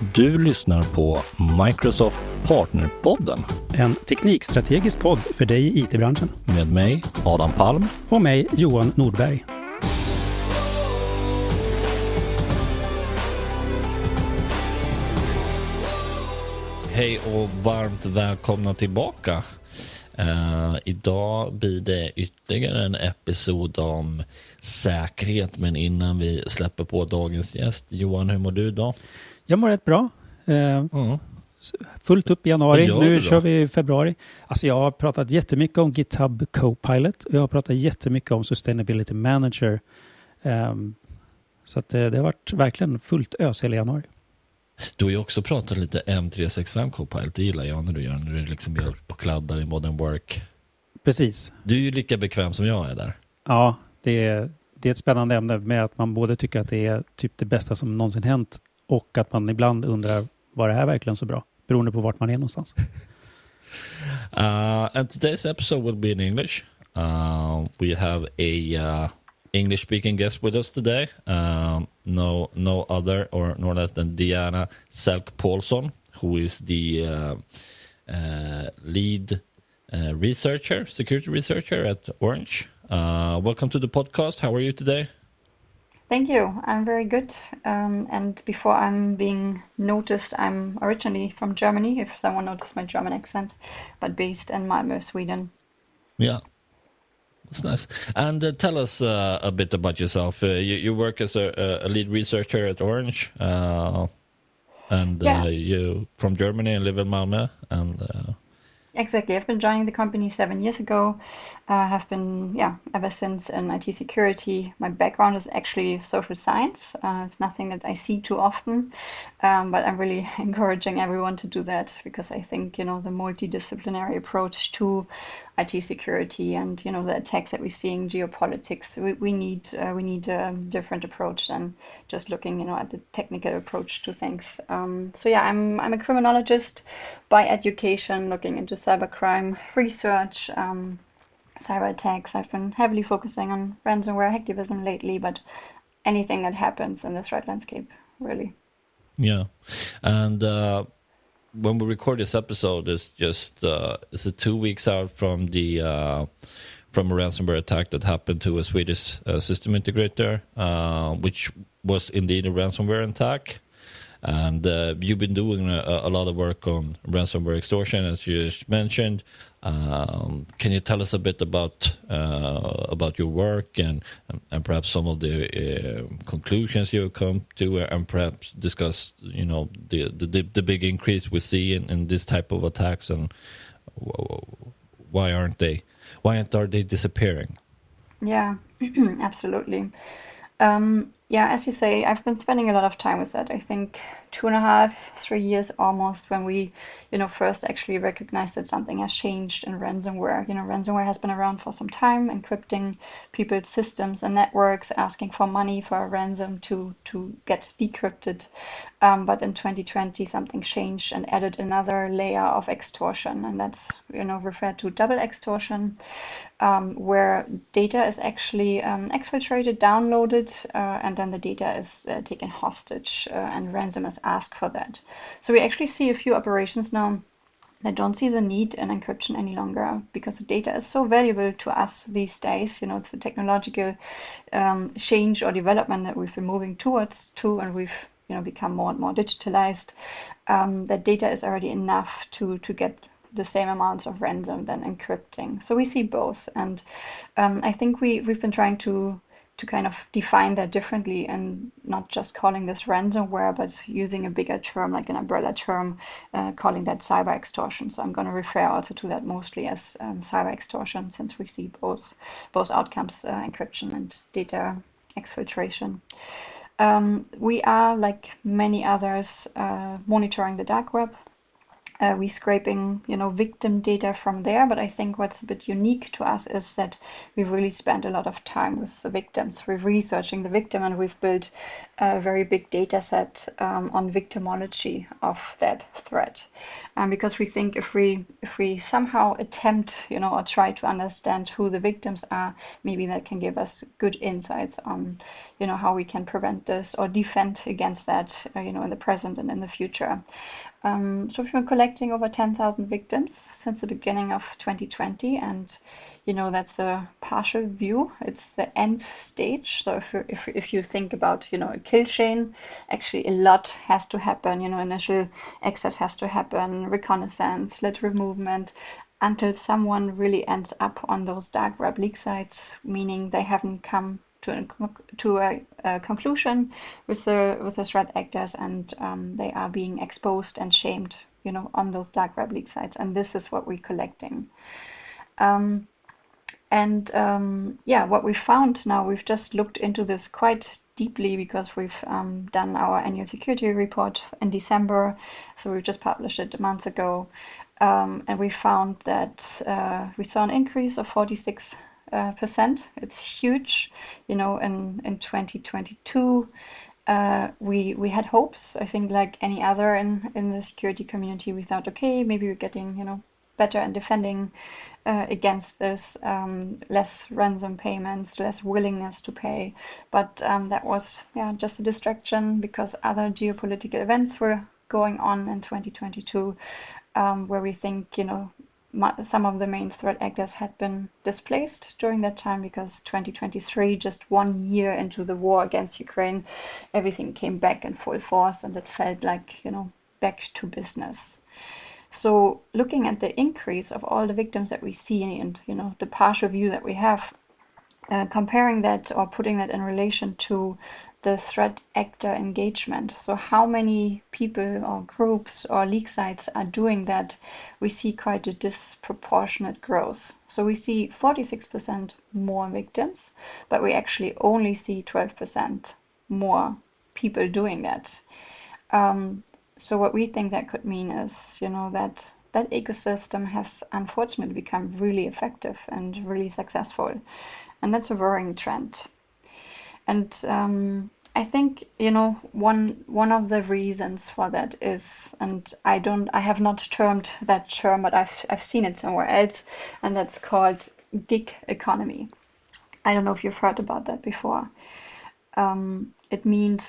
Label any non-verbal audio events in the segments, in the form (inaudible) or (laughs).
Du lyssnar på Microsoft Partnerpodden. En teknikstrategisk podd för dig i IT-branschen. Med mig, Adam Palm. Och mig, Johan Nordberg. Hej och varmt välkomna tillbaka. Uh, idag blir det ytterligare en episod om säkerhet, men innan vi släpper på dagens gäst, Johan, hur mår du idag? Jag mår rätt bra. Uh, mm. Fullt upp i januari, nu kör vi februari. Alltså jag har pratat jättemycket om GitHub Copilot och jag har pratat jättemycket om Sustainability Manager. Um, så att det, det har varit verkligen fullt ös hela januari. Du har ju också pratat lite M365 Copilot, det gillar jag när du gör, när du liksom gör och kladdar i Modern Work. Precis. Du är ju lika bekväm som jag är där. Ja, det är, det är ett spännande ämne med att man både tycker att det är typ det bästa som någonsin hänt och att man ibland undrar, var det här verkligen så bra? Beroende på vart man är någonstans. (laughs) uh, and today's episode will be in English. Uh, we have a uh, English speaking guest with us today. Um, no, no other or no less than Diana Selk Paulson, who is the uh, uh, lead uh, researcher, security researcher at Orange. Uh, welcome to the podcast. How are you today? Thank you. I'm very good. Um, and before I'm being noticed, I'm originally from Germany, if someone noticed my German accent, but based in Malmö, Sweden. Yeah. That's nice. And uh, tell us uh, a bit about yourself. Uh, you, you, work as a, a, lead researcher at Orange, uh, and uh, yeah. you from Germany and live in Malmö. And uh, exactly, I've been joining the company seven years ago. I have been, yeah, ever since in IT security. My background is actually social science. it's nothing that I see too often, um, but I'm really (laughs) encouraging everyone to do that because I think you know the multidisciplinary approach to IT security and you know the attacks that we see in geopolitics. We, we need uh, we need a different approach than just looking you know at the technical approach to things. Um, so yeah, I'm I'm a criminologist by education, looking into cybercrime research. Um, cyber attacks. I've been heavily focusing on ransomware hacktivism lately, but anything that happens in the threat landscape, really. Yeah, and uh, when we record this episode, it's just uh, it's a two weeks out from the uh, from a ransomware attack that happened to a Swedish uh, system integrator, uh, which was indeed a ransomware attack. And uh, you've been doing a, a, lot of work on ransomware extortion, as you mentioned. Um, can you tell us a bit about uh, about your work and, and perhaps some of the uh, conclusions you come to, and perhaps discuss you know the the, the big increase we see in, in this type of attacks and why aren't they why aren't are they disappearing? Yeah, (clears throat) absolutely. Um, yeah, as you say, I've been spending a lot of time with that. I think two and a half, three years almost when we, you know, first actually recognized that something has changed in ransomware. You know, ransomware has been around for some time, encrypting people's systems and networks, asking for money for a ransom to to get decrypted. Um, but in 2020, something changed and added another layer of extortion, and that's you know referred to double extortion, um, where data is actually um, exfiltrated, downloaded, uh, and then the data is uh, taken hostage, uh, and ransom is asked for that. So we actually see a few operations now that don't see the need in encryption any longer because the data is so valuable to us these days. You know, it's a technological um, change or development that we've been moving towards to, and we've you know become more and more digitalized. Um, that data is already enough to to get the same amounts of ransom than encrypting. So we see both, and um, I think we we've been trying to to kind of define that differently and not just calling this ransomware, but using a bigger term like an umbrella term, uh, calling that cyber extortion. So I'm going to refer also to that mostly as um, cyber extortion, since we see both both outcomes, uh, encryption and data exfiltration. Um, we are, like many others, uh, monitoring the dark web uh, we scraping you know victim data from there but i think what's a bit unique to us is that we really spent a lot of time with the victims. We're researching the victim and we've built a very big data set um, on victimology of that threat. Um, because we think if we if we somehow attempt you know or try to understand who the victims are maybe that can give us good insights on you know how we can prevent this or defend against that uh, you know in the present and in the future um, so we've been collecting over 10,000 victims since the beginning of 2020 and you know that's a partial view. It's the end stage. So if you, if, if you think about you know a kill chain actually a lot has to happen you know initial access has to happen reconnaissance lateral movement until someone really ends up on those dark web leak sites meaning they haven't come to a, to a, a conclusion with the with the threat actors and um, they are being exposed and shamed you know on those dark web leak sites. And this is what we're collecting. Um, and um, yeah what we found now we've just looked into this quite deeply because we've um, done our annual security report in December. So we've just published it months ago. Um, and we found that uh, we saw an increase of 46 uh, percent. It's huge. You know, in in 2022, uh, we we had hopes. I think like any other in in the security community, we thought, okay, maybe we're getting you know better and defending uh, against this, um, less ransom payments, less willingness to pay. But um, that was yeah just a distraction because other geopolitical events were going on in 2022, um, where we think you know some of the main threat actors had been displaced during that time because 2023, just one year into the war against Ukraine, everything came back in full force and it felt like, you know, back to business. So looking at the increase of all the victims that we see and, you know, the partial view that we have, uh, comparing that or putting that in relation to the threat actor engagement. So how many people or groups or leak sites are doing that, we see quite a disproportionate growth. So we see 46% more victims, but we actually only see 12% more people doing that. Um, so what we think that could mean is, you know, that that ecosystem has unfortunately become really effective and really successful, and that's a worrying trend. And um, I think you know one one of the reasons for that is, and I don't, I have not termed that term, but I've I've seen it somewhere else, and that's called gig economy. I don't know if you've heard about that before. Um, it means,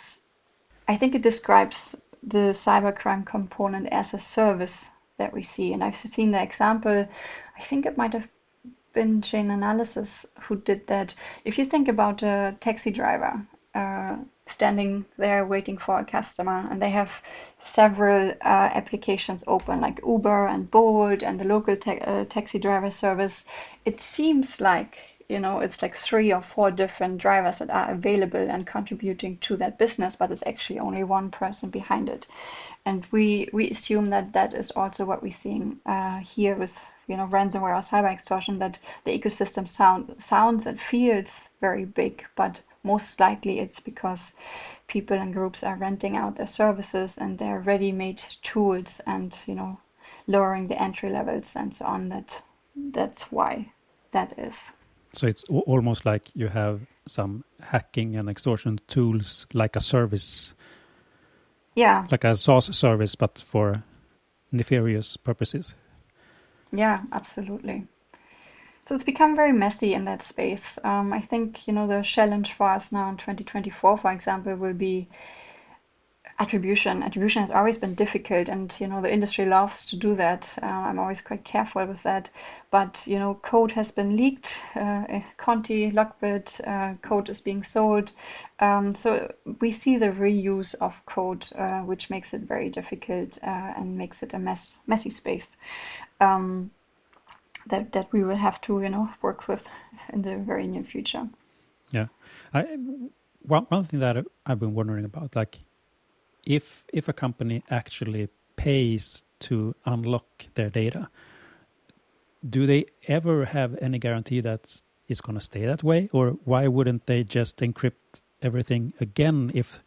I think it describes the cybercrime component as a service that we see, and I've seen the example. I think it might have been Chainalysis who did that. If you think about a taxi driver uh, standing there waiting for a customer, and they have several uh, applications open, like Uber and Bolt and the local ta- uh, taxi driver service. It seems like you know it's like three or four different drivers that are available and contributing to that business, but it's actually only one person behind it. And we we assume that that is also what we're seeing uh, here with you know ransomware or cyber extortion that the ecosystem sound sounds and feels very big but most likely it's because people and groups are renting out their services and their ready-made tools and you know lowering the entry levels and so on that that's why that is. So it's almost like you have some hacking and extortion tools like a service. Yeah. Like a SaaS service but for nefarious purposes yeah, absolutely. So it's become very messy in that space. Um, I think you know the challenge for us now in 2024, for example, will be attribution. Attribution has always been difficult, and you know the industry loves to do that. Uh, I'm always quite careful with that. But you know, code has been leaked. Uh, Conti, Lockbit, uh, code is being sold. Um, so we see the reuse of code, uh, which makes it very difficult uh, and makes it a mess, messy space. Um, that that we will have to you know work with in the very near future. Yeah, I, one one thing that I've been wondering about, like if if a company actually pays to unlock their data, do they ever have any guarantee that it's going to stay that way, or why wouldn't they just encrypt everything again if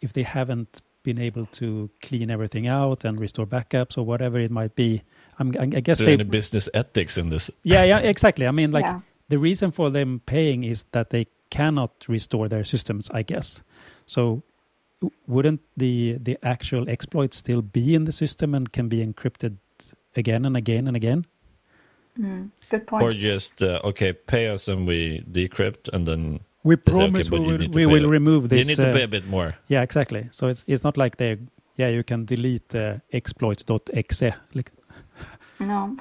if they haven't been able to clean everything out and restore backups or whatever it might be. I'm, I, I guess there they any business ethics in this. Yeah, yeah, exactly. I mean, like yeah. the reason for them paying is that they cannot restore their systems. I guess so. Wouldn't the the actual exploit still be in the system and can be encrypted again and again and again? Mm, good point. Or just uh, okay, pay us and we decrypt and then we say, promise okay, we will, we will remove this. you need to uh, pay a bit more. Yeah, exactly. So it's it's not like they yeah you can delete uh, exploit.exe. Like, No,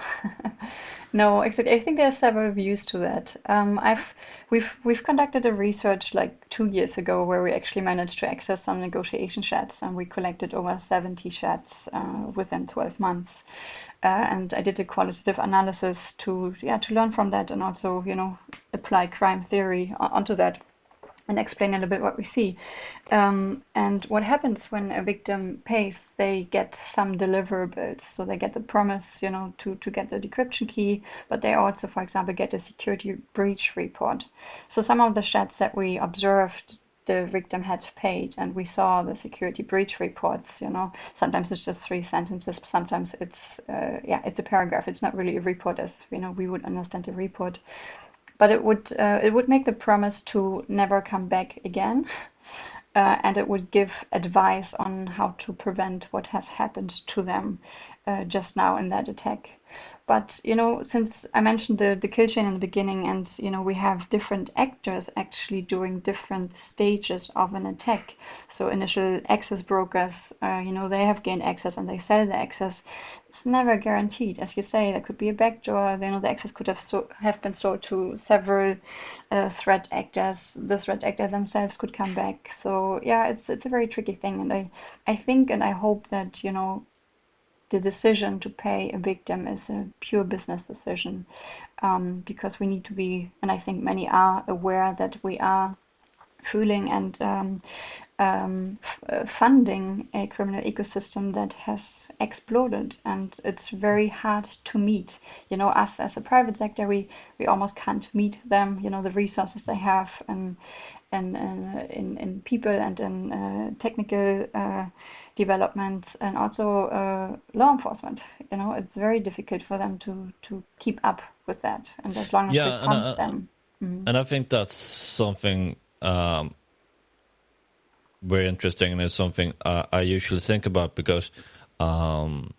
(laughs) no, exactly. I think there are several views to that. Um, I've we've we've conducted a research like two years ago where we actually managed to access some negotiation chats, and we collected over 70 chats uh, within 12 months. Uh, and I did a qualitative analysis to yeah to learn from that and also you know apply crime theory onto that and explain a little bit what we see. Um, and what happens when a victim pays, they get some deliverables. So they get the promise, you know, to, to get the decryption key, but they also, for example, get a security breach report. So some of the chats that we observed, the victim had paid, and we saw the security breach reports. You know, sometimes it's just three sentences, sometimes it's uh, yeah, it's a paragraph. It's not really a report as you know we would understand a report but it would uh, it would make the promise to never come back again, uh, and it would give advice on how to prevent what has happened to them uh, just now in that attack. But you know, since I mentioned the the kill chain in the beginning, and you know we have different actors actually doing different stages of an attack. So initial access brokers, uh, you know, they have gained access and they sell the access. Never guaranteed, as you say. There could be a backdoor. You know, the access could have so, have been sold to several uh, threat actors. The threat actor themselves could come back. So yeah, it's it's a very tricky thing, and I I think and I hope that you know the decision to pay a victim is a pure business decision um, because we need to be, and I think many are aware that we are fooling and um, um, f- funding a criminal ecosystem that has exploded and it's very hard to meet. You know, us as a private sector, we, we almost can't meet them, you know, the resources they have and, and, uh, in, in people and in uh, technical uh, developments and also uh, law enforcement. You know, it's very difficult for them to, to keep up with that. And as long as Yeah, we I- them. mm. And I think that's something um, very interesting, and it's something uh, I usually think about because, um,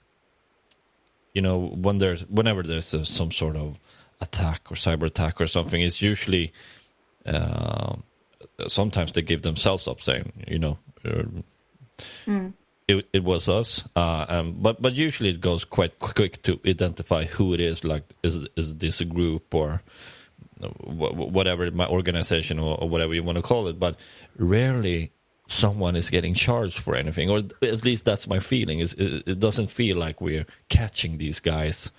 you know, when there's whenever there's a, some sort of attack or cyber attack or something, it's usually uh, sometimes they give themselves up, saying, you know. Uh, Mm. it, it was us, uh, um, but but usually it goes quite quick to identify who it is. Like, is is this a group or wh- whatever my organization or, or whatever you want to call it? But rarely someone is getting charged for anything, or at least that's my feeling. Is it, doesn't feel like we're catching these guys.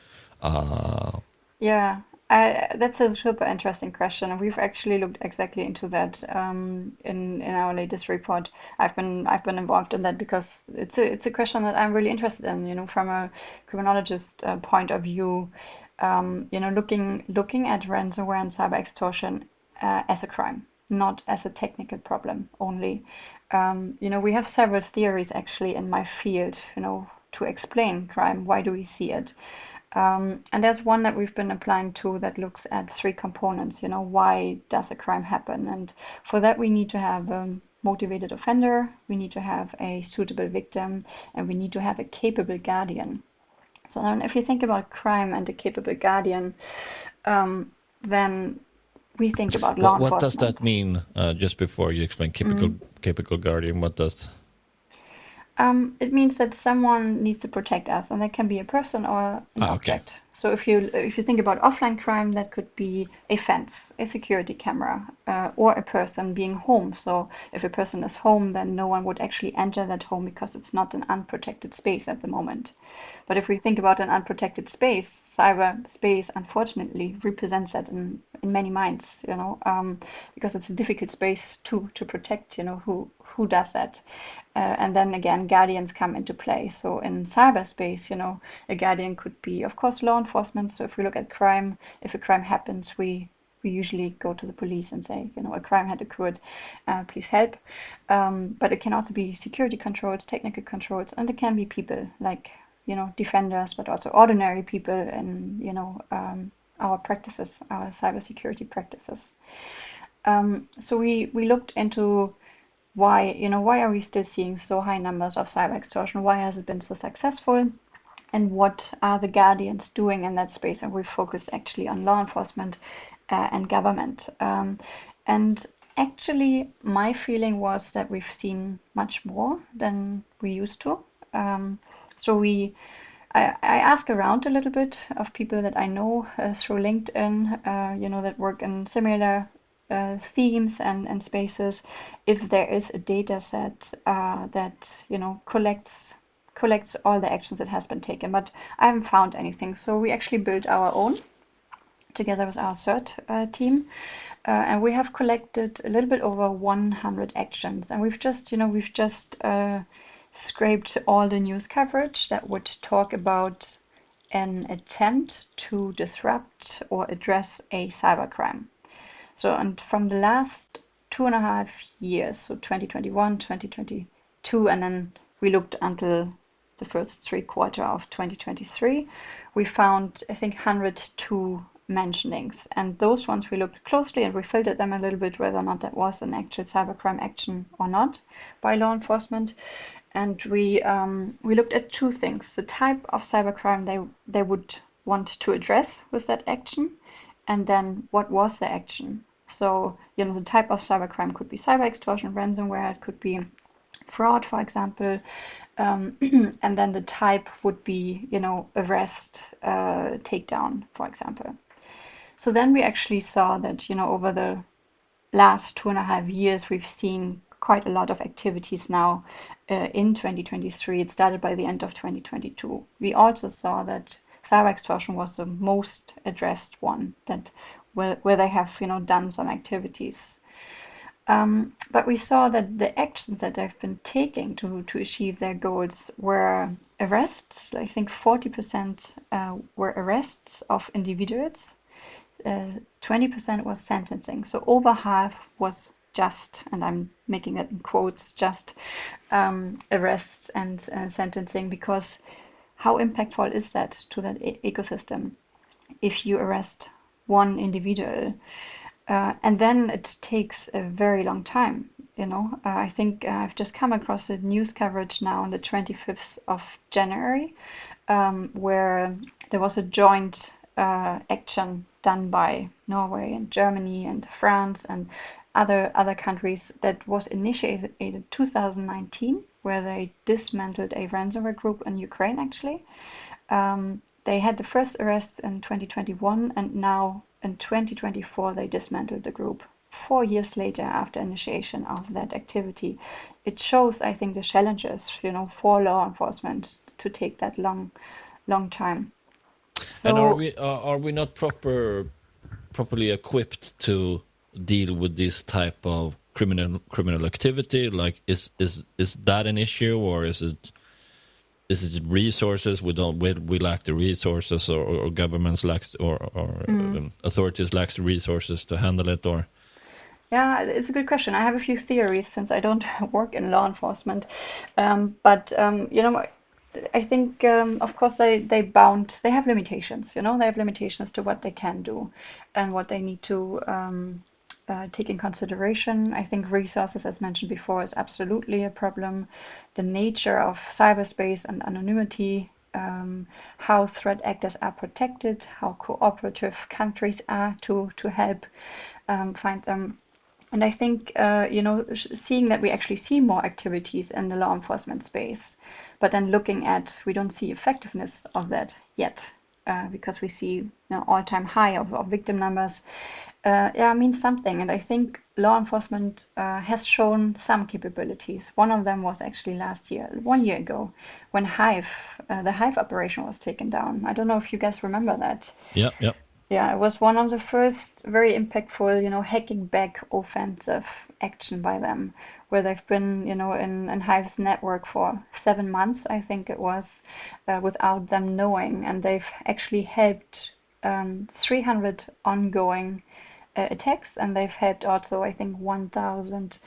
Uh, Yeah, I, that's a super interesting question, we've actually looked exactly into that um, in in our latest report. I've been I've been involved in that because it's a it's a question that I'm really interested in. You know, from a criminologist uh, point of view, um, you know, looking looking at ransomware and cyber extortion uh, as a crime, not as a technical problem only. Um, you know, we have several theories actually in my field. You know, to explain crime. Why do we see it? Um, and there's one that we've been applying to that looks at three components. You know, why does a crime happen? And for that, we need to have a motivated offender, we need to have a suitable victim, and we need to have a capable guardian. So now, if you think about crime and a capable guardian, um, then we think about law what, what does that mean? Uh, just before you explain capable capable guardian, what does? Um, it means that someone needs to protect us, and that can be a person or an Ah, okay. So if you if you think about offline crime, that could be a fence, a security camera, uh, or a person being home. So if a person is home, then no one would actually enter that home because it's not an unprotected space at the moment. But if we think about an unprotected space, cyberspace unfortunately represents that in, in many minds, you know, um, because it's a difficult space to to protect. You know, who who does that? Uh, and then again, guardians come into play. So in cyberspace, you know, a guardian could be, of course, law enforcement. So if we look at crime, if a crime happens, we we usually go to the police and say, you know, a crime had occurred, uh, please help. Um, but it can also be security controls, technical controls, and it can be people like, you know, defenders, but also ordinary people and, you know, um, our practices, our cybersecurity practices. Um, so we, we looked into why, you know, why are we still seeing so high numbers of cyber extortion? Why has it been so successful? And what are the guardians doing in that space? And we focused actually on law enforcement uh, and government. Um, and actually, my feeling was that we've seen much more than we used to. Um, so we, I, I ask around a little bit of people that I know uh, through LinkedIn, uh, you know, that work in similar uh, themes and, and spaces if there is a data set uh, that you know collects collects all the actions that has been taken. But I haven't found anything. So we actually built our own together with our CERT uh, team. Uh, and we have collected a little bit over 100 actions. And we've just you know we've just uh, scraped all the news coverage that would talk about an attempt to disrupt or address a cybercrime so, and from the last two and a half years, so 2021, 2022, and then we looked until the first three quarter of 2023, we found, I think, 102 mentionings. And those ones we looked closely and we filtered them a little bit whether or not that was an actual cybercrime action or not by law enforcement. And we um, we looked at two things: the type of cybercrime they they would want to address with that action, and then what was the action. So, you know, the type of cybercrime could be cyber extortion, ransomware, it could be fraud, for example, um, (clears throat) and then the type would be, you know, arrest, uh, takedown, for example. So then we actually saw that, you know, over the last two and a half years, we've seen quite a lot of activities now uh, in 2023. It started by the end of 2022. We also saw that cyber extortion was the most addressed one that where, where they have you know done some activities um, but we saw that the actions that they've been taking to, to achieve their goals were arrests. I think 40% uh, were arrests of individuals. Uh, 20% was sentencing. So over half was just, and I'm making it in quotes, just um, arrests and uh, sentencing because how impactful is that to that e- ecosystem if you arrest one individual? Uh, and then it takes a very long time. You know, uh, I think uh, I've just come across a news coverage now on the 25th of January, um, where there was a joint uh, action done by Norway and Germany and France and other other countries that was initiated in 2019 where they dismantled a ransomware group in Ukraine, actually. Um, they had the first arrests in 2021, and now in 2024 they dismantled the group. Four years later, after initiation of that activity, it shows, I think, the challenges, you know, for law enforcement to take that long, long time. So, and are we are we not proper properly equipped to deal with this type of criminal criminal activity? Like, is is is that an issue, or is it is it resources? We don't we, we lack the resources, or, or governments lacks or, or mm. um, authorities lacks the resources to handle it, or yeah, it's a good question. I have a few theories since I don't (laughs) work in law enforcement, um, but um, you know. I think, um, of course, they they bound. They have limitations. You know, they have limitations to what they can do, and what they need to um, uh, take in consideration. I think resources, as mentioned before, is absolutely a problem. The nature of cyberspace and anonymity, um, how threat actors are protected, how cooperative countries are to, to help um, find them. And I think, uh, you know, seeing that we actually see more activities in the law enforcement space, but then looking at, we don't see effectiveness of that yet. Uh, because we see you know, all-time high of, of victim numbers uh, yeah, means something. And I think law enforcement uh, has shown some capabilities. One of them was actually last year, one year ago, when Hive, uh, the Hive operation was taken down. I don't know if you guys remember that. Yeah, yeah. Yeah, it was one of the first very impactful, you know, hacking back offensive action by them, where they've been, you know, in, in Hive's network for seven months, I think it was, uh, without them knowing. And they've actually helped um, 300 ongoing uh, attacks, and they've had also, I think, 1,000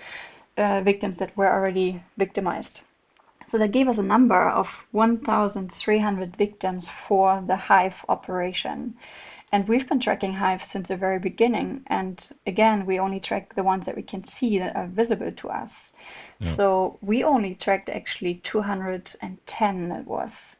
uh, victims that were already victimized. So that gave us a number of 1,300 victims for the Hive operation. And we've been tracking Hive since the very beginning. And again, we only track the ones that we can see that are visible to us. Yeah. So we only tracked actually 210 it was.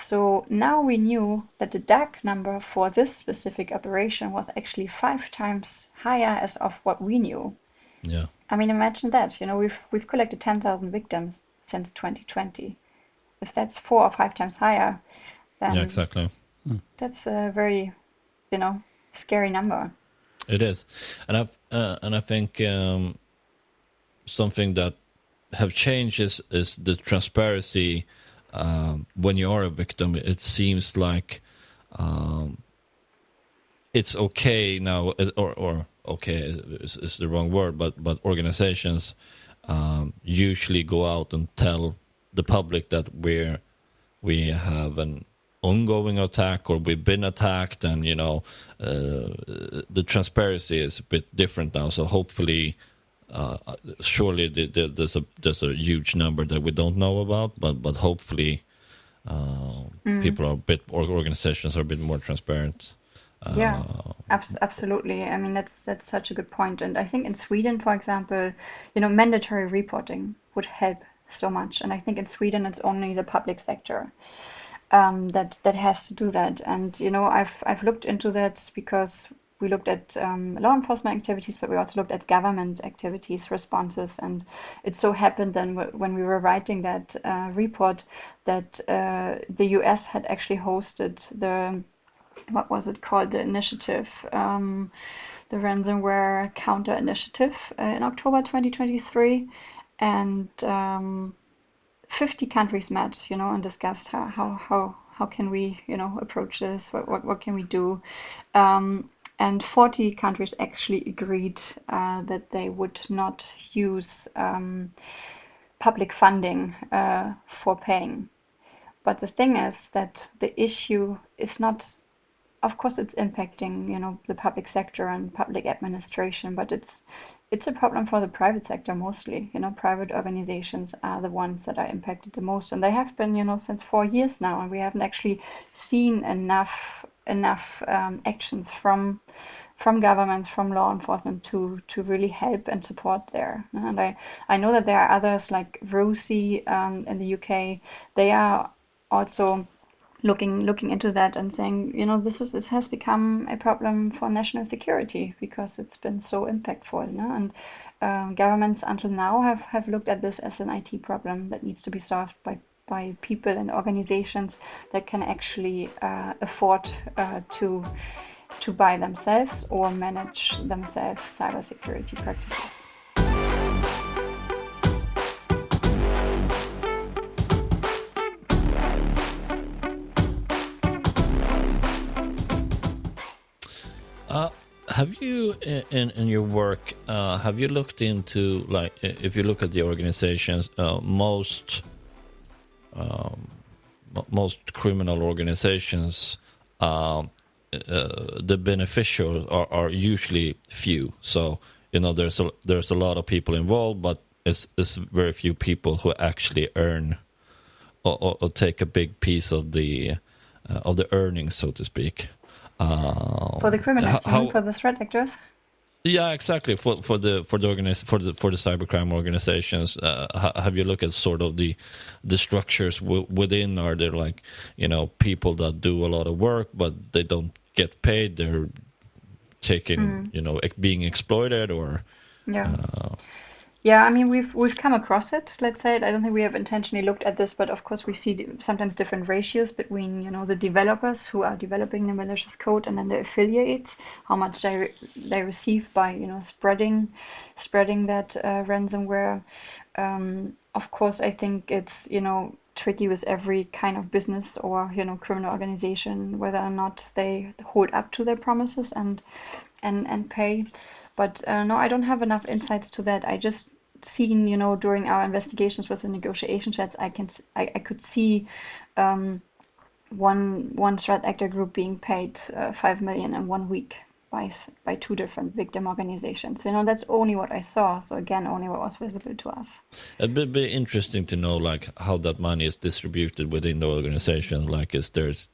So now we knew that the dark number for this specific operation was actually five times higher as of what we knew. Yeah. I mean, imagine that. You know, we've we've collected 10,000 victims since 2020. If that's four or five times higher, then yeah, exactly. That's a very, you know, scary number. It is, and I uh, and I think um, something that have changed is is the transparency. Um, when you are a victim, it seems like um, it's okay now, or or okay is, is the wrong word, but but organizations um, usually go out and tell the public that we're we have an ongoing attack or we've been attacked and you know uh, the transparency is a bit different now. So hopefully uh, surely the, the, there's a there's a huge number that we don't know about but but hopefully uh, mm. people are a bit or organizations are a bit more transparent yeah, uh, absolutely. I mean, that's that's such a good point. And I think in Sweden, for example, you know, mandatory reporting would help so much. And I think in Sweden, it's only the public sector um, that that has to do that. And you know, I've I've looked into that because we looked at um, law enforcement activities, but we also looked at government activities, responses, and it so happened then when we were writing that uh, report that uh, the U.S. had actually hosted the what was it called? The initiative um, the ransomware counter initiative uh, in October 2023 and um, 50 countries met you know and discussed how how how, how can we you know approach this? What what, what can we do? Um, and 40 countries actually agreed uh, that they would not use um, public funding uh, for paying. But the thing is that the issue is not of course it's impacting you know the public sector and public administration but it's it's a problem for the private sector mostly. You know private organizations are the ones that are impacted the most and they have been you know since four years now and we haven't actually seen enough enough um, actions from from governments from law enforcement to to really help and support there. And i i know that there are others like RUSI um, in the uk they are also looking looking into that and saying, you know, this is this has become a problem for national security because it's been so impactful, and um, governments until now have have looked at this as an IT problem that needs to be solved by by people and organizations that can actually uh, afford uh, to to buy themselves or manage themselves cybersecurity practices. Have you in in your work uh, have you looked into like if you look at the organizations uh, most um, most criminal organizations um, uh, the beneficiaries are, are usually few. So you know there's a there's a lot of people involved but it's, it's very few people who actually earn or, or, or take a big piece of the uh, of the earnings so to speak uh, for the criminals, how, for the threat actors. Yeah, exactly. For for the for the organiz- for the for the cybercrime organizations, uh, have you looked at sort of the the structures w- within? Are there like you know people that do a lot of work but they don't get paid? They're taking mm. you know being exploited or yeah. Uh, yeah, I mean we've we've come across it. Let's say it. I don't think we have intentionally looked at this, but of course we see sometimes different ratios between you know the developers who are developing the malicious code and then the affiliates, how much they re- they receive by you know spreading spreading that uh, ransomware. Um, of course, I think it's you know tricky with every kind of business or you know criminal organization whether or not they hold up to their promises and and and pay. But uh, no, I don't have enough insights to that. I just seen, you know, during our investigations with the negotiation chats, I can I, I could see um, one one threat actor group being paid uh, five million in one week by by two different victim organizations. You know, that's only what I saw. So again, only what was visible to us. It'd be, interesting to know like how that money is distributed within the organization. Like, is there's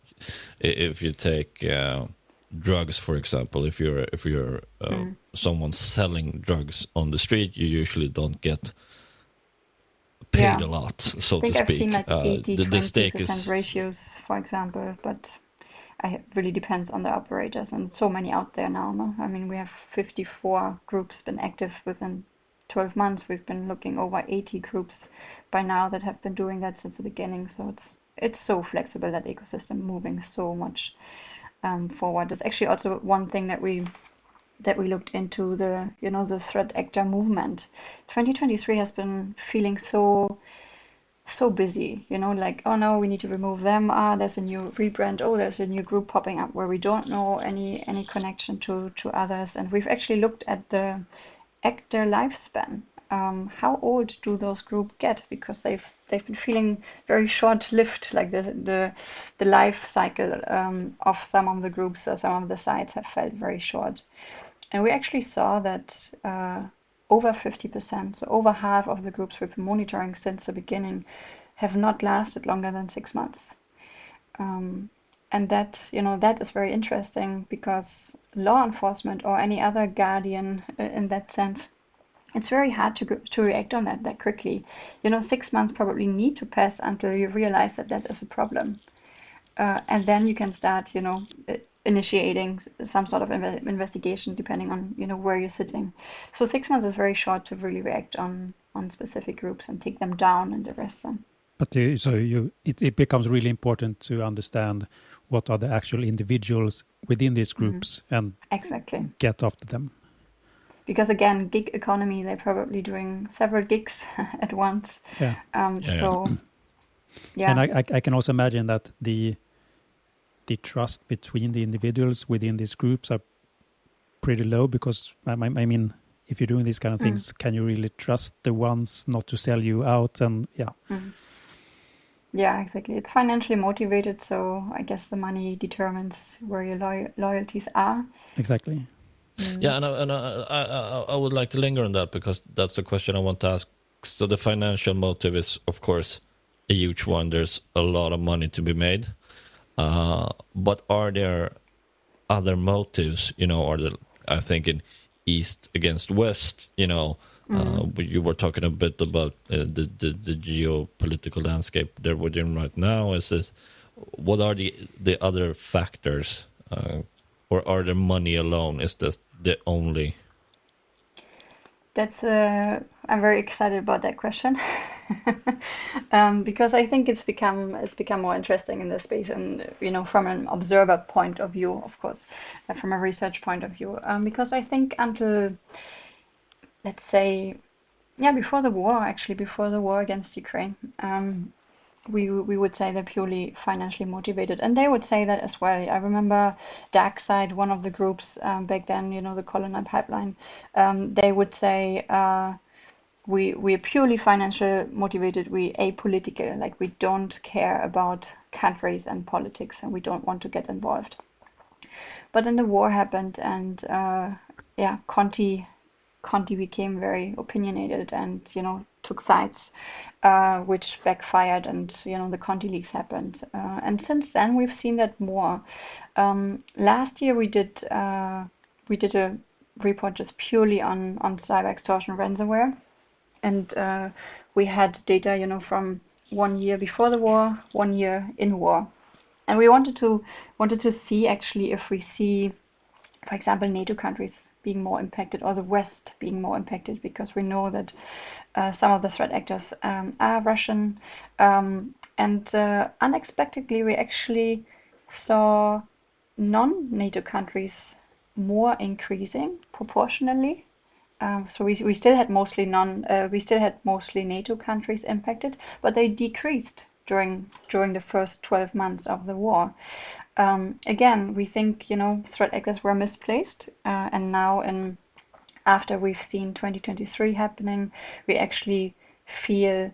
if you take uh, drugs, for example, if you're if you're uh, mm. someone selling drugs on the street, you usually don't get paid yeah. a lot, so I think to I've speak. Seen like 80, uh, the, the stake is ratios, for example, but it really depends on the operators, and so many out there now. No? I mean, we have 54 groups been active within 12 months. We've been looking over 80 groups by now that have been doing that since the beginning. So it's it's so flexible that ecosystem moving so much um, forward. There's actually also one thing that we that we looked into the you know the threat actor movement. 2023 has been feeling so so busy, you know, like oh no, we need to remove them. Ah, there's a new rebrand. Oh, there's a new group popping up where we don't know any any connection to to others, and we've actually looked at the actor lifespan. Um, how old do those groups get? Because they've they've been feeling very short-lived, like the the the life cycle um, of some of the groups or some of the sites have felt very short. And we actually saw that uh, over 50%, so over half of the groups we've been monitoring since the beginning, have not lasted longer than six months. Um, and that, you know, that is very interesting because law enforcement or any other guardian uh, in that sense, it's very hard to, to react on that that quickly. You know, six months probably need to pass until you realize that that is a problem. Uh, and then you can start, you know, initiating some sort of inve- investigation depending on you know where you're sitting so six months is very short to really react on on specific groups and take them down and arrest them but uh, so you it, it becomes really important to understand what are the actual individuals within these mm-hmm. groups mm-hmm. and exactly get after them because again gig economy they're probably doing several gigs (laughs) at once. Yeah, um, yeah so (clears throat) yeah. And I, I can also imagine that the the trust between the individuals within these groups are pretty low because I, I mean if you're doing these kind of mm. things can you really trust the ones not to sell you out and yeah. Mm. yeah exactly. It's financially motivated so i guess the money determines where your lo- loyalties are. Exactly mm. yeah and, I, and I, I, I would like to linger on that because that's the question i want to ask so the financial motive is of course a huge one there's a lot of money to be made uh, but are there other motives? You know, are there? I think in East against West. You know, mm. uh, you were talking a bit about uh, the, the, the geopolitical landscape there within right now. Is this? What are the the other factors, uh, or are there money alone? Is this the only? That's. Uh, I'm very excited about that question. (laughs) um, because I think it's become it's become more interesting in this space, and you know, from an observer point of view, of course, uh, from a research point of view, um, because I think until let's say, yeah, before the war, actually, before the war against Ukraine. Um, we we would say they're purely financially motivated, and they would say that as well. I remember DarkSide, one of the groups um, back then, you know, the Colonial Pipeline. Um, they would say uh, we we are purely financially motivated we apolitical like we don't care about countries and politics and we don't want to get involved but then the war happened and uh, yeah conti conti became very opinionated and you know took sides uh, which backfired and you know the conti leaks happened. Uh, and since then we've seen that more. Um, last year we did uh, we did a report just purely on on cyber extortion ransomware. And uh, we had data, you know, from one year before the war, one year in war, and we wanted to wanted to see actually if we see, for example, NATO countries being more impacted or the West being more impacted because we know that uh, some of the threat actors um, are Russian, um, and uh, unexpectedly we actually saw non-NATO countries more increasing proportionally um, so we, we still had mostly non uh, we still had mostly NATO countries impacted, but they decreased during during the first 12 months of the war. Um, again, we think you know threat actors were misplaced, uh, and now in after we've seen 2023 happening, we actually feel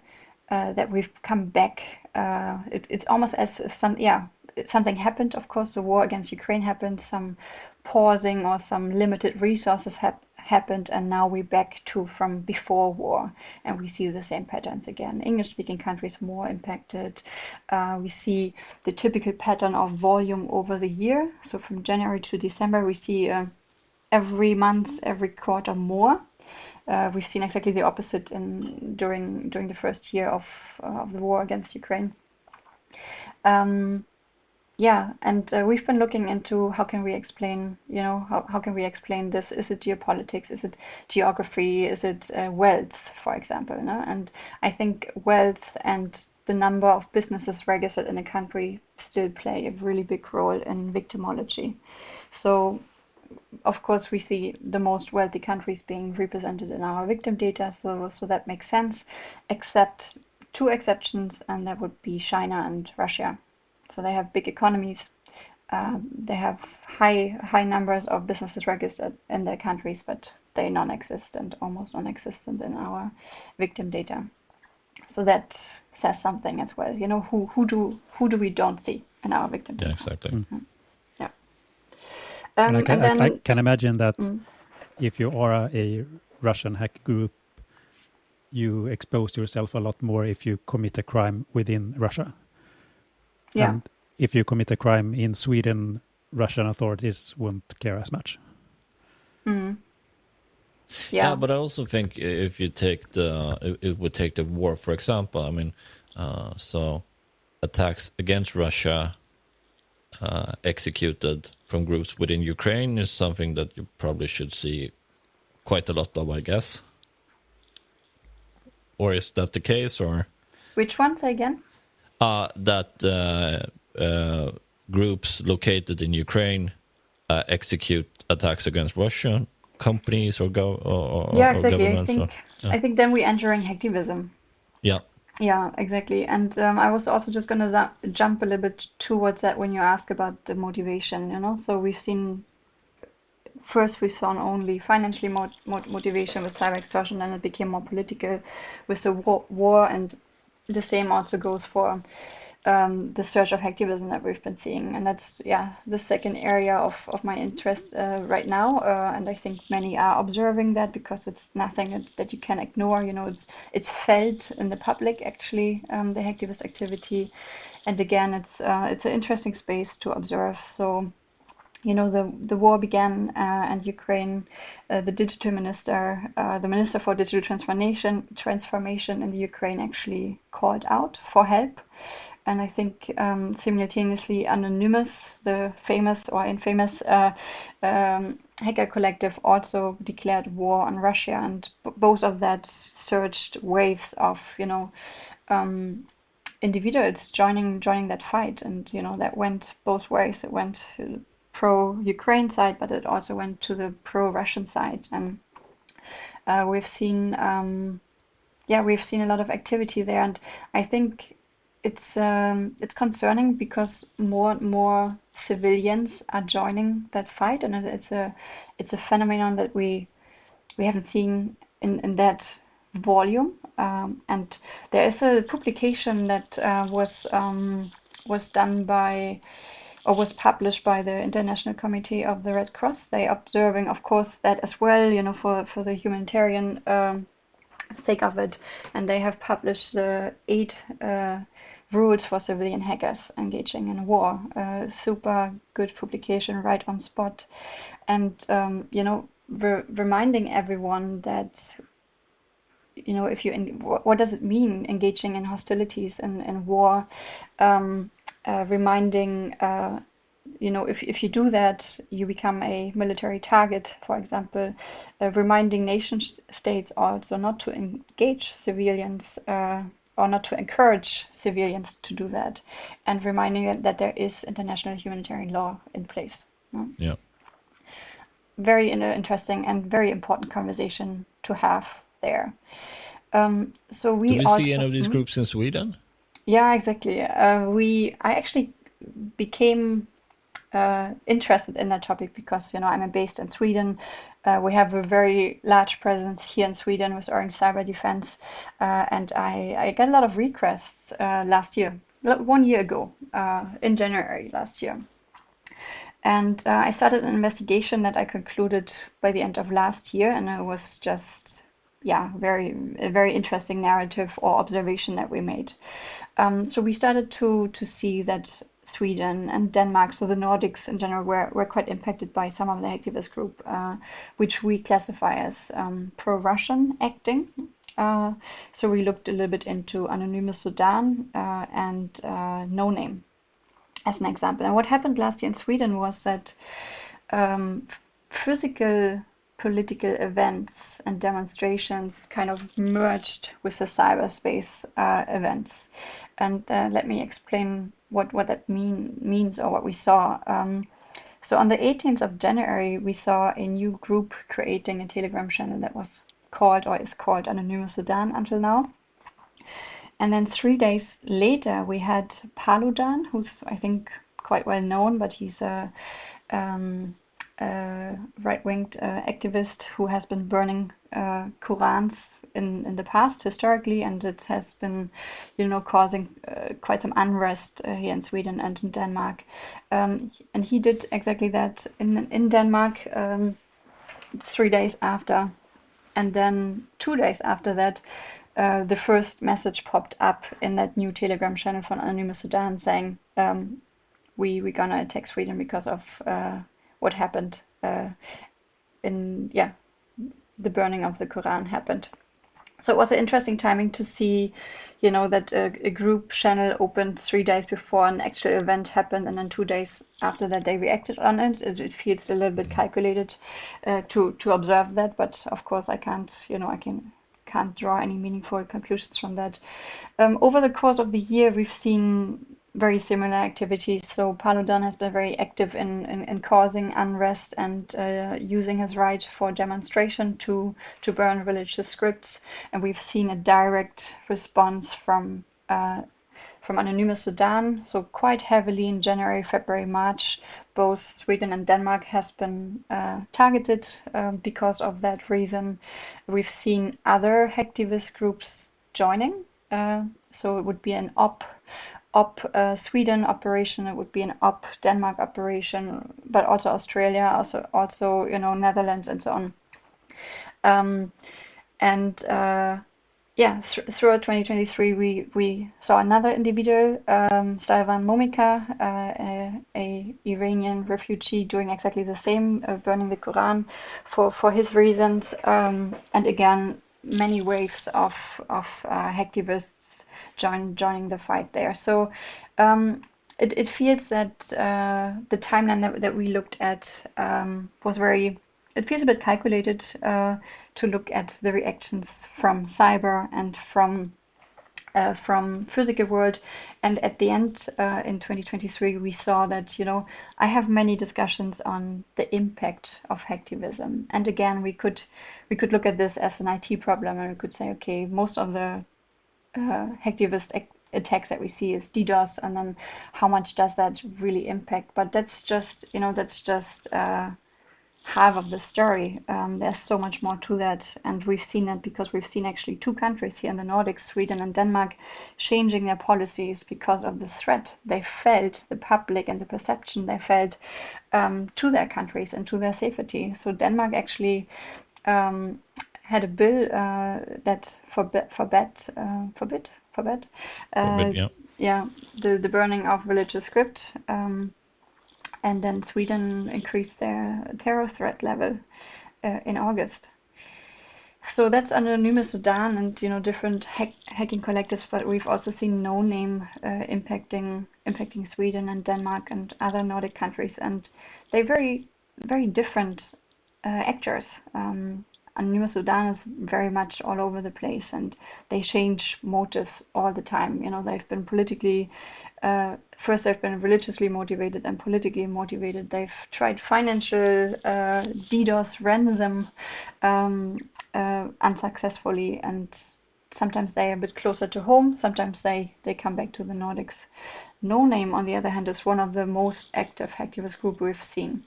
uh, that we've come back. Uh, it, it's almost as if some yeah something happened. Of course, the war against Ukraine happened. Some pausing or some limited resources have happened and now we're back to from before war and we see the same patterns again. English speaking countries more impacted. Uh, we see the typical pattern of volume over the year. So from january to december we see uh, every month every quarter more. Uh, we've seen exactly the opposite in during during the first year of, uh, of the war against ukraine. Um, yeah, and uh, we've been looking into how can we explain, you know, how, how can we explain this? Is it geopolitics? Is it geography? Is it uh, wealth, for example? No? And I think wealth and the number of businesses registered in a country still play a really big role in victimology. So, of course, we see the most wealthy countries being represented in our victim data, so so that makes sense, except two exceptions, and that would be China and Russia. So they have big economies. Um, they have high high numbers of businesses registered in their countries, but they're non-existent, almost non-existent in our victim data. So that says something as well. You know, who who do who do we don't see in our victim data? Yeah, exactly. Mm-hmm. Yeah. Um, and I can, then, I, I can imagine that mm. if you are a, a Russian hack group, you expose yourself a lot more if you commit a crime within Russia. Yeah. And if you commit a crime in Sweden, Russian authorities won't care as much. Mm. Yeah. yeah. but I also think if you take the, it would take the war for example. I mean, uh, so attacks against Russia uh, executed from groups within Ukraine is something that you probably should see quite a lot of, I guess. Or is that the case? Or which ones again? Uh, that uh, uh, groups located in Ukraine uh, execute attacks against Russian companies or go or, yeah exactly. I think yeah. I think then we're entering hacktivism. Yeah. Yeah, exactly. And um, I was also just going to jump a little bit towards that when you ask about the motivation, you know. So we've seen first we saw only financially mo- motivation with cyber extortion, then it became more political with the war, war and the same also goes for um, the surge of hacktivism that we've been seeing, and that's yeah the second area of, of my interest uh, right now. Uh, and I think many are observing that because it's nothing that, that you can ignore. You know, it's it's felt in the public actually um, the hacktivist activity, and again, it's uh, it's an interesting space to observe. So you know, the, the war began uh, and Ukraine, uh, the digital minister, uh, the minister for digital transformation, transformation in the Ukraine actually called out for help. And I think um, simultaneously, Anonymous, the famous or infamous uh, um, hacker collective, also declared war on Russia, and both of that surged waves of, you know, um, individuals joining joining that fight, and you know that went both ways. It went pro-Ukraine side, but it also went to the pro-Russian side, and uh, we've seen, um, yeah, we've seen a lot of activity there, and I think it's um, it's concerning because more and more civilians are joining that fight, and it's a it's a phenomenon that we we haven't seen in, in that volume. Um, and there is a publication that uh, was um, was done by or was published by the International Committee of the Red Cross. They observing, of course, that as well, you know, for, for the humanitarian um, sake of it. And they have published the eight uh, rules for civilian hackers engaging in war. Uh, super good publication, right on spot. And, um, you know, re- reminding everyone that you know if you what, what, does it mean engaging in hostilities and, and war um, uh, reminding uh, you know if, if you do that you become a military target for example uh, reminding nation states also not to engage civilians uh, or not to encourage civilians to do that and reminding them that there is international humanitarian law in place. Yeah. Very interesting and very important conversation to have there. Um, so we do we also, see any of these hmm? groups in sweden yeah, exactly. Uh, we I actually became uh, interested in that topic because you know I'm based in Sweden. Uh, we have a very large presence here in Sweden with Orange Cyber Defense, uh, and I, I got a lot of requests uh, last year one year ago, uh, in January last year. And I started an investigation that I concluded by the end of last year, and it was just, yeah, very a very interesting narrative or observation that we made. Um, so we started to to see that Sweden and Denmark, so the Nordics in general, were, were quite impacted by some of the activist group, uh, which we classify as um, pro-Russian acting. Uh, so we looked a little bit into Anonymous Sudan uh, and uh, No Name as an example. And what happened last year in Sweden was that um, physical political events and demonstrations kind of merged with the cyberspace uh, events. And uh, let me explain what, what that mean, means or what we saw. Um, so on the 18th of January, we saw a new group creating a Telegram channel that was called or is called Anonymous Sudan until now. And then three days later, we had Paludan, who's I think quite well known, but he's a, um, right-winged uh, activist who has been burning uh, Qurans in, in the past historically, and it has been, you know, causing uh, quite some unrest uh, here in Sweden and in Denmark. Um, and he did exactly that in in Denmark um, three days after, and then two days after that. Uh, the first message popped up in that new Telegram channel from Anonymous Sudan saying, um, "We we're gonna attack Sweden because of uh, what happened uh, in yeah the burning of the Quran happened." So it was an interesting timing to see, you know, that a, a, group channel opened three days before an actual event happened, and then two days after that they reacted on it. It, it feels a little bit calculated uh, to to observe that, but of course I can't, you know, I can can't draw any meaningful conclusions from that. Um, over the course of the year, we've seen very similar activities. So Paludan has been very active in, in, in causing unrest and uh, using his right for demonstration to, to burn religious scripts. And we've seen a direct response from uh, from Anonymous Sudan. So quite heavily in January, February, March, both Sweden and Denmark has been uh, targeted um, because of that reason. We've seen other hacktivist groups joining. Uh, so it would be an op op uh, Sweden operation, it would be an op Denmark operation, but also Australia, also also you know Netherlands and so on. Um, and uh, yeah, th throughout 2023, we we saw another individual, um, Salwan Momika, uh, a, a, Iranian refugee, doing exactly the same, uh, burning the Quran for for his reasons, um, and again many waves of of uh, hacktivists join, joining the fight there. So um, it, it feels that uh, the timeline that, that we looked at um, was very, it feels a bit calculated uh, to look at the reactions from cyber and from uh, from physical world and at the end uh, in 2023 we saw that you know i have many discussions on the impact of hacktivism and again we could we could look at this as an it problem and we could say okay most of the uh, hacktivist attacks that we see is DDoS, and then how much does that really impact? But that's just, you know, that's just uh, half of the story. Um, there's so much more to that, and we've seen that because we've seen actually two countries here in the Nordics, Sweden and Denmark, changing their policies because of the threat they felt, the public and the perception they felt um, to their countries and to their safety. So Denmark actually um, had a bill uh, that forbid forbid uh, forbid forbid, uh, forbid yeah. yeah the the burning of religious script um, and then Sweden increased their terror threat level uh, in August. So that's anonymous Sudan and you know different hack hacking collectives, but we've also seen no name uh, impacting impacting Sweden and Denmark and other Nordic countries, and they're very very different uh, actors. Um, Anonymous Sudan is very much all over the place and they change motives all the time. You know, they've been politically, uh, first they've been religiously motivated and politically motivated. They've tried financial uh, DDoS ransom um, uh, unsuccessfully and sometimes they're a bit closer to home, sometimes they, they come back to the Nordics. No Name, on the other hand, is one of the most active hacktivist group we've seen.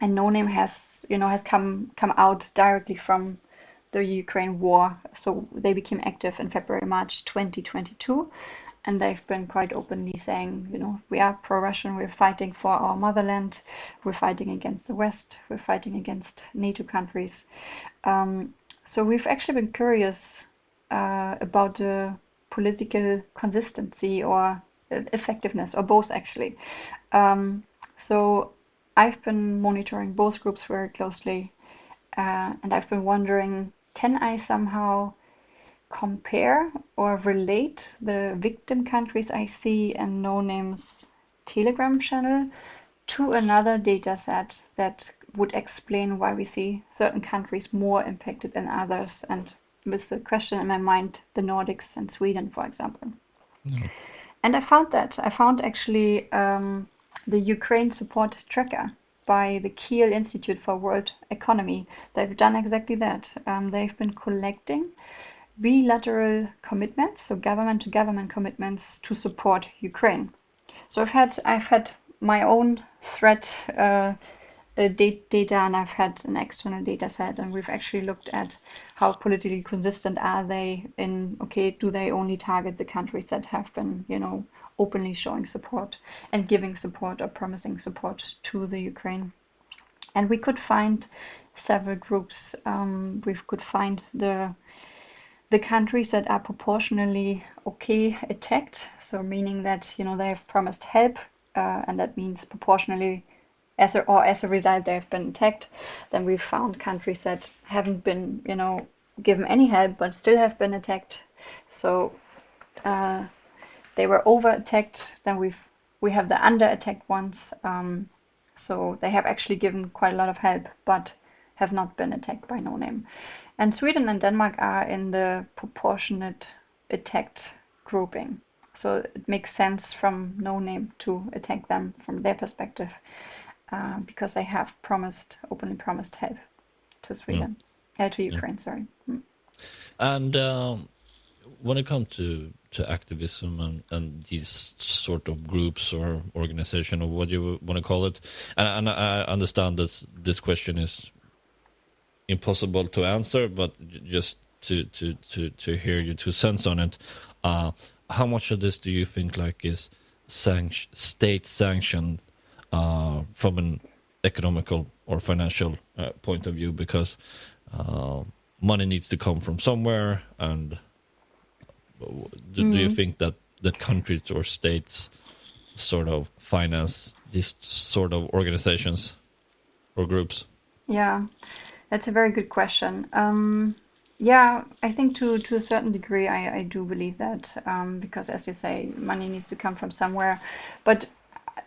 And No Name has you know has come come out directly from the Ukraine war. So they became active in February March 2022, and they've been quite openly saying, you know, we are pro-Russian, we're fighting for our motherland, we're fighting against the West, we're fighting against NATO countries. Um, so we've actually been curious uh, about the political consistency or effectiveness, or both actually. Um, so I've been monitoring both groups very closely, uh, and I've been wondering, can I somehow compare or relate the victim countries I see in No Name's Telegram channel to another data set that would explain why we see certain countries more impacted than others and with the question in my mind the Nordics and Sweden for example. Yeah. And I found that. I found actually um, the Ukraine support tracker by the Kiel Institute for World Economy. They've done exactly that. Um, they've been collecting bilateral commitments, so government to government commitments to support Ukraine. So I've had I've had my own threat uh, uh, data and I've had an external data set and we've actually looked at how politically consistent are they in okay do they only target the countries that have been you know openly showing support and giving support or promising support to the Ukraine. And we could find several groups um, we could find the the countries that are proportionally okay attacked, so meaning that you know they have promised help, uh, and that means proportionally, as a, or as a result they have been attacked. Then we've found countries that haven't been you know given any help but still have been attacked. So uh, they were over attacked. Then we've we have the under attacked ones. Um, so they have actually given quite a lot of help, but have not been attacked by no name. And Sweden and Denmark are in the proportionate attacked grouping. So it makes sense from no name to attack them from their perspective uh, because they have promised, openly promised help to Sweden, mm. uh, to Ukraine, yeah. sorry. Mm. And um, when it comes to, to activism and, and these sort of groups or organization or what you want to call it, and, and I understand that this question is impossible to answer, but just to to to to hear your two cents on it. Uh, how much of this do you think like is sanct- state sanctioned uh, from an economical or financial uh, point of view? Because uh, money needs to come from somewhere, and do, mm. do you mm-hmm. think that that countries or states sort of finance these sort of organizations or groups? Yeah. That's a very good question. Um, yeah, I think to to a certain degree, I, I do believe that um, because, as you say, money needs to come from somewhere. But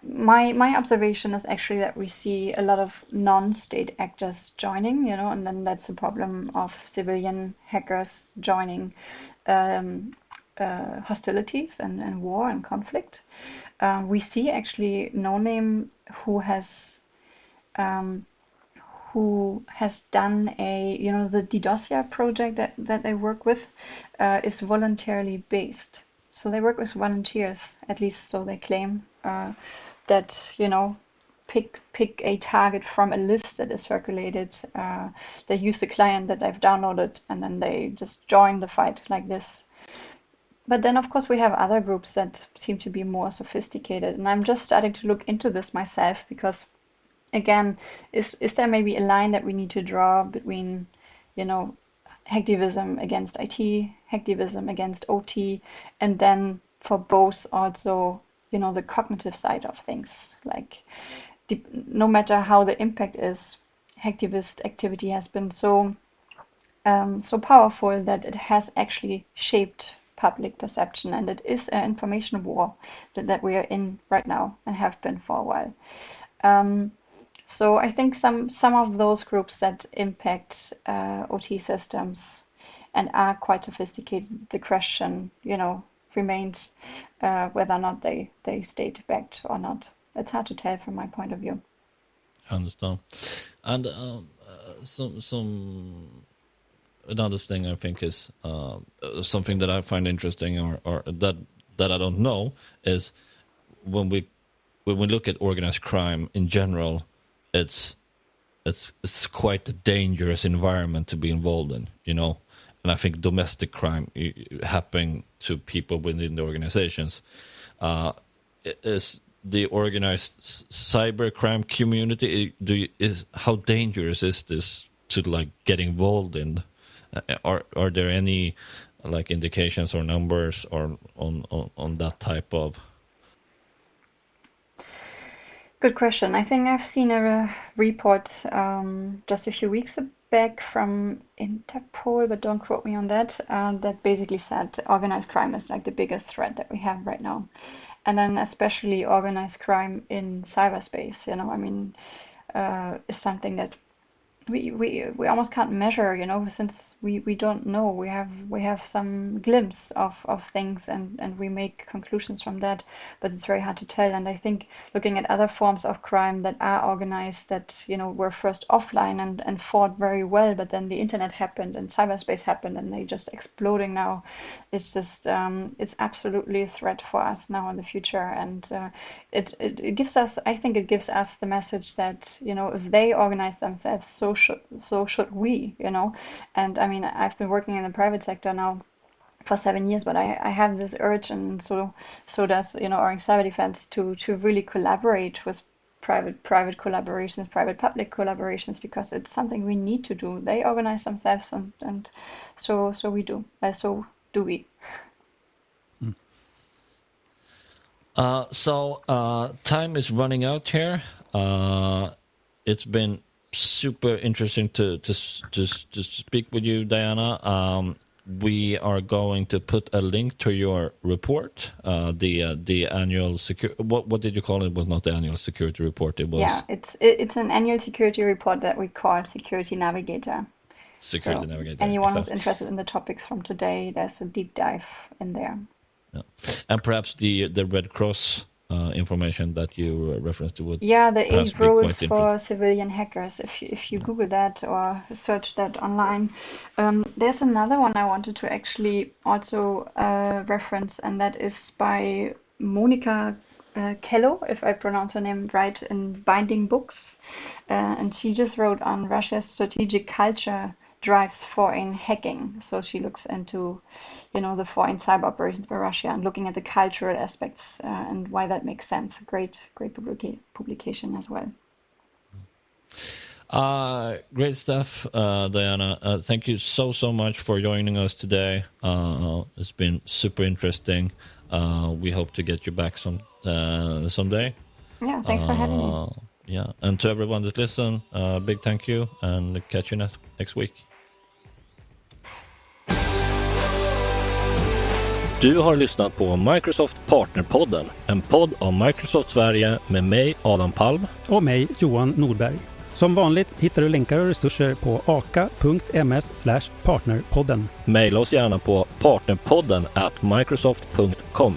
my my observation is actually that we see a lot of non-state actors joining, you know, and then that's the problem of civilian hackers joining um, uh, hostilities and, and war and conflict. Uh, we see actually No Name who has um, who has done a, you know, the DDoSia project that, that they work with uh, is voluntarily based. So they work with volunteers, at least so they claim, uh, that, you know, pick pick a target from a list that is circulated. Uh, they use the client that they've downloaded and then they just join the fight like this. But then, of course, we have other groups that seem to be more sophisticated. And I'm just starting to look into this myself because again, is is there maybe a line that we need to draw between, you know, hacktivism against IT, hacktivism against OT, and then for both also, you know, the cognitive side of things. Like, no matter how the impact is, hacktivist activity has been so um, so powerful that it has actually shaped public perception, and it is an information war that, that we are in right now and have been for a while. Um, so I think some some of those groups that impact uh, OT systems and are quite sophisticated, the question, you know, remains uh, whether or not they they state backed or not. It's hard to tell from my point of view. I understand, and um, uh, some some another thing I think is uh, something that I find interesting or, or that that I don't know is when we when we look at organized crime in general it's it's it's quite a dangerous environment to be involved in. You know, and I think domestic crime happening to people within the organizations. Uh, is the organized cyber crime community do you, is how dangerous is this to like get involved in? Uh, are are there any like indications or numbers or on on, on that type of? Good question. I think I've seen a report um, just a few weeks back from Interpol, but don't quote me on that, uh, that basically said organized crime is like the biggest threat that we have right now. And then especially organized crime in cyberspace, you know, I mean, uh, is something that we, we we almost can't measure you know since we we don't know. We have we have some glimpse of of things and and we make conclusions from that but it's very hard to tell. And i think looking at other forms of crime that are organized that you know were first offline and and fought very well but then the internet happened and cyberspace happened and they just exploding now it's just um, it's absolutely a threat for us now in the future. And uh, it, it it gives us i think it gives us the message that you know if they organize themselves so should so should we you know and i mean i've been working in the private sector now for seven years but i, I have this urge and so so does you know Orange Cyber Defense to to really collaborate with private private collaborations private public collaborations because it's something we need to do they organize themselves and and so so we do uh, so do we hmm. uh, so uh, time is running out here. Uh, it's been super interesting to to to, to speak with you, Diana. Um, we are going to put a link to your report, uh, the uh, the annual security. What what did you call it? it? Was not the annual security report. It was. Yeah, it's it, it's an annual security report that we call Security Navigator. Security so Navigator. Anyone exactly. who's interested in the topics from today, there's a deep dive in there. Yeah. And perhaps the the Red Cross uh, information that you referenced to would yeah the eight rules for civilian hackers if you, if you google that or search that online um, there's another one i wanted to actually also uh, reference and that is by monica uh, Kello, if I pronounce her name right, in Binding Hooks. Uh, and she just wrote on Russia's strategic culture drives foreign hacking. So she looks into, you know, the foreign cyber operations by Russia and looking at the cultural aspects uh, and why that makes sense. Great, great publica- publication as well. Uh, great stuff, uh, Diana. Uh, thank you so, so much for joining us today. Uh, it's been super interesting. Uh, we hope to get you back some uh, someday. Yeah, thanks for having me. Yeah, and to everyone that listen, big thank you, and catch you next next week. Du har lyssnat på Microsoft Partnerpodden, en podd om Microsoft Sverige med mig Adam Palm och mig Johan Nordberg. Som vanligt hittar du länkar och resurser på aka.ms partnerpodden. Maila oss gärna på partnerpodden at microsoft.com.